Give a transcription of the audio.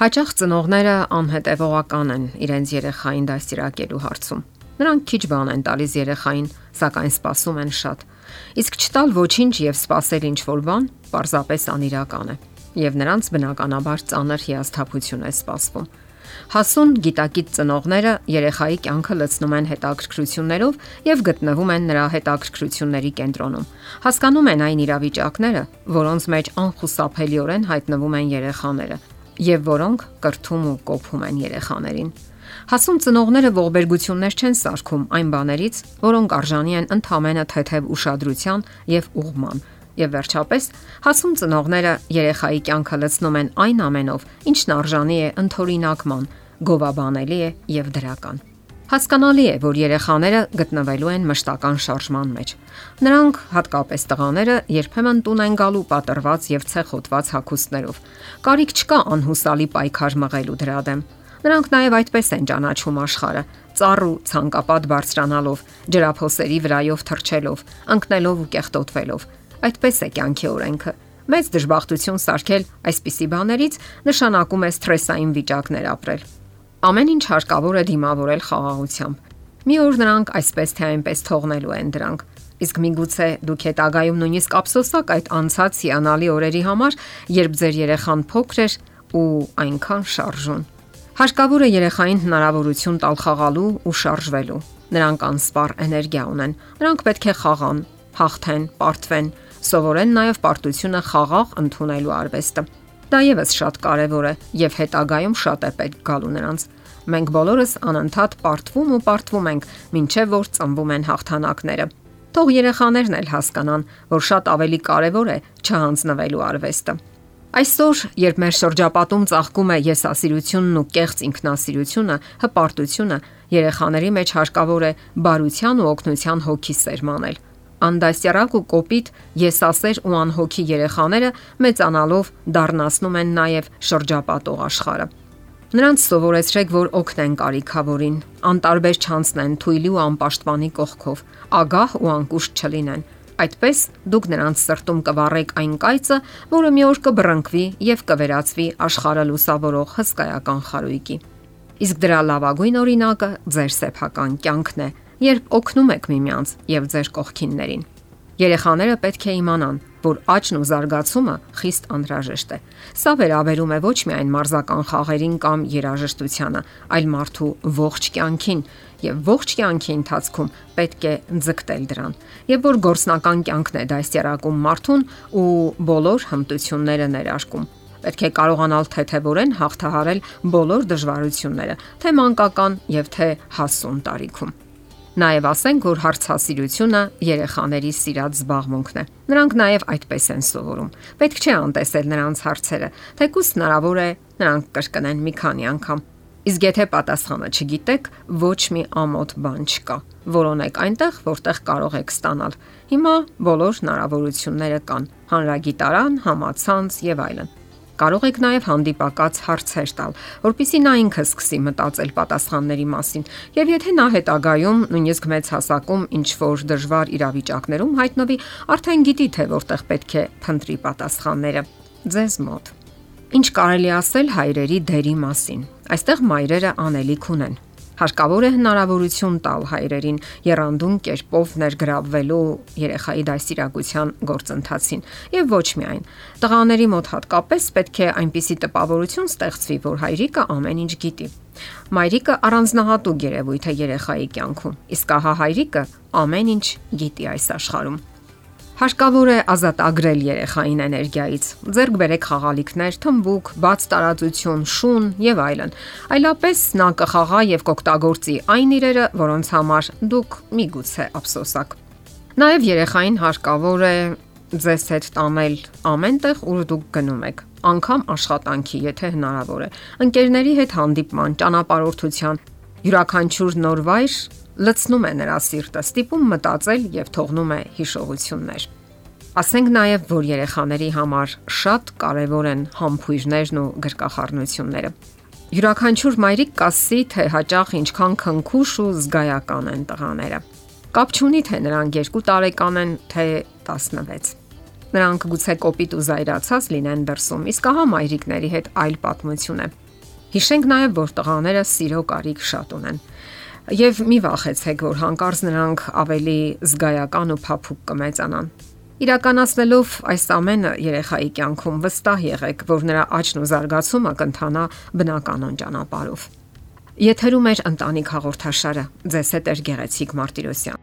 Հաճախ ծնողները անհետևողական են իրենց երեխային դաստիարակելու հարցում։ Նրանք քիչ բան են տալիս երեխային, սակայն սпасում են շատ։ Իսկ չտալ ոչինչ եւ սпасել ինչ որ բան պարզապես անիրական է։ Եվ նրանց բնականաբար ծանր հիասթափություն է սпасվում։ Հասուն գիտակից ծնողները երեխայի կյանքը լցնում են հետաքրքրություններով եւ գտնվում են նրա հետաքրքրությունների կենտրոնում։ Հասկանում են այն իրավիճակները, որոնց մեջ անխուսափելիորեն հայտնվում են երեխաները եւ որոնք կրթում ու կոփում են երեխաներին։ Հասուն ծնողները ողբերգություններ չեն սարքում այն բաներից, որոնք արժանի են ընդհանրը թեթև ուշադրության եւ ուղման։ Եվ վերջապես, հասուն ծնողները երեխայի կյանքը լցնում են այն ամենով, ինչն արժանի է ընթորինակման, գովաբանելի է եւ դրական։ Հասկանալի է, որ երեխաները գտնվելու են մշտական շարժման մեջ։ Նրանք, հատկապես տղաները, երբեմն տուն են գալու պատրված եւ ցեխոտված հագուստներով։ Կարիք չկա անհուսալի պայքար մղելու դրա դեմ։ Նրանք նաև այդպես են ճանաչում աշխարը՝ ծառու ցանկապատ բարձրանալով, ջրափոսերի վրայով թռչելով, ընկնելով ու կեղտոտվելով։ Այդպես է կյանքի օրենքը։ Մեծ դժբախտություն սարքել այսպիսի բաներից նշանակում է սթրեսային վիճակներ ապրել։ Ամեն ինչ հարկավոր է դիմավորել խաղաղությամբ։ Մի օր նրանք այսպես թե այնպես թողնելու են դրանք։ Իսկ միգուցե դուք հետագայում նույնիսկ ափսոսակ այդ անցած հիանալի օրերի համար, երբ ձեր երեխան փոքր էր ու այնքան շարժուն։ Հարկավոր է երեխային հնարավորություն տալ խաղալու ու շարժվելու։ Նրանք անսպառ էներգիա ունեն։ Նրանք պետք է խաղան, հաղթեն, պարտվեն, սովորեն նաև պարտությունը խաղաղ ընդունելու արվեստը։ Դա եւս շատ կարեւոր է եւ հետագայում շատ է պետք գալու նրանց։ Մենք բոլորս անընդհատ պարտվում ու պարտվում ենք, ինչեւ որ ծնվում են հաղթանակները։ Թող երեխաներն էլ հասկանան, որ շատ ավելի կարեւոր է չհանձնվելու արվեստը։ Այսօր, երբ մեր շրջապատում ծաղկում է եսասիրությունն ու կեղծ ինքնասիրությունը, հպարտությունը, երեխաների մեջ հարկավոր է բարության ու օգնության հոգի սերմանել անդասյարակ ու կոպիտ եսասեր ու անհոգի երեխաները մեծանալով դառնացնում են նաև շրջապատող աշխարհը։ Նրանց սովորեցրեք, որ օգնեն կարիքավորին, անտարբեր չանցնեն թույլի ու անպաշտպանի կողքով, ագահ ու անկուշտ չլինեն։ Այդպես դուք նրանց սրտում կվառեք այն կայծը, որը մի օր կբռնկվի եւ կվերածվի աշխարհը լուսավորող հսկայական խարույկի։ Իսկ դրա լավագույն օրինակը ձեր սեփական կյանքն է, երբ օգնում եք միմյանց եւ ձեր կողքիններին։ Երեխաները պետք է իմանան, որ աճն ու զարգացումը խիստ անհրաժեշտ է։ Սա վերաբերում է ոչ միայն մարզական խաղերին կամ երաժշտությանը, այլ մարդու ողջ կյանքին եւ ողջ կյանքի ընթացքում պետք է ձգտել դրան։ Եվ որ գործնական կյանքն է դաստիարակում մարդուն ու բոլոր հմտությունները ներարկում պետք է կարողանալ թեթևորեն հաղթահարել բոլոր դժվարությունները, թե մանկական եւ թե հասուն տարիքում։ Նաև ասենք, որ հարցասիրությունը երեխաների սիրած զբաղմունքն է։ Նրանք նաև այդպես են սովորում։ Պետք չէ անտեսել նրանց հարցերը, թեկուզ հնարավոր է նրանք կրկնեն մի քանի անգամ։ Իսկ եթե պատասխանը չգիտեք, ոչ մի ամոթ բան չկա։ Որոնեք այնտեղ, որտեղ կարող եք ստանալ։ Հիմա բոլոր հնարավորությունները կան՝ հանրագիտարան, համացանց եւ այլն կարող եք նաև հանդիպակաց հարցեր տալ, որpիսի նա ինքը սկսի մտածել պատասխանների մասին։ Եվ եթե նա հետագայում նույնիսկ մեծ հասակում ինչ որ դժվար իրավիճակներում հայտնվի, արդեն գիտի թե որտեղ պետք է փնտրի պատասխանները ձեզ մոտ։ Ինչ կարելի ասել հայրերի դերի մասին։ Այստեղ մայրերը անելիք ունեն Հարկավոր է հնարավորություն տալ հայրերին երանդուն կերպով ներգրավվելու երեխայի դաստիարակության գործընթացին եւ ոչ միայն։ Տղաների մոտ հատկապես պետք է այնպիսի տպավորություն ստեղծվի, որ հայրիկը ամեն ինչ գիտի։ Մայրիկը առանձնահատուկ երևույթ է երեխայի կյանքում, իսկ ահա հայրիկը ամեն ինչ գիտի այս աշխարհում։ Հարկավոր է ազատ ագրել երեխային էներգիայից։ Ձերկ բերեք խաղալիքներ, թմբուկ, բաց տարածություն, շուն եւ այլն։ Այլապես նա կխաղա եւ կօգտագործի այն իրերը, որոնց համար դուք միգուցե ափսոսակ։ Նաեւ երեխային հարկավոր է ձեզ հետ տանել ամենտեղ, ուր դուք գնում եք անգամ աշխատանքի, եթե հնարավոր է։ Ընկերների հետ հանդիպման, ճանապարհորդության, յուրաքանչյուր նոր վայր լցնում է նրա սիրտը, ստիպում մտածել եւ թողնում է հիշողություններ։ Ասենք նաև, որ երեխաների համար շատ կարևոր են համբույրներն ու գրկախառնությունները։ Յուրաքանչյուր մայրիկ կասի, թե հաճախ ինչքան քնքուշ ու զգայական են տղաները։ Կապ չունի թե նրանք 2 տարեկան են, թե 16։ Նրանք գուցե կոպիտ ու զայրացած լինեն դրսում, իսկ ահա մայրիկների հետ այլ պատմություն է։ Հիշենք նաև, որ տղաները սիրո կարիք շատ ունեն։ Եվ մի վախեցեք, որ հանկարծ նրանք ավելի զգայական ու փափուկ կմեծանան։ Իրականացնելով այս ամենը երեխայի կյանքում վստահ եղեք, որ նրա աճն ու զարգացումը կընթանա բնականon ճանապարհով։ Եթերում է ընտանիք հաղորդաշարը։ Ձեզ հետ է Գեղեցիկ Մարտիրոսյան։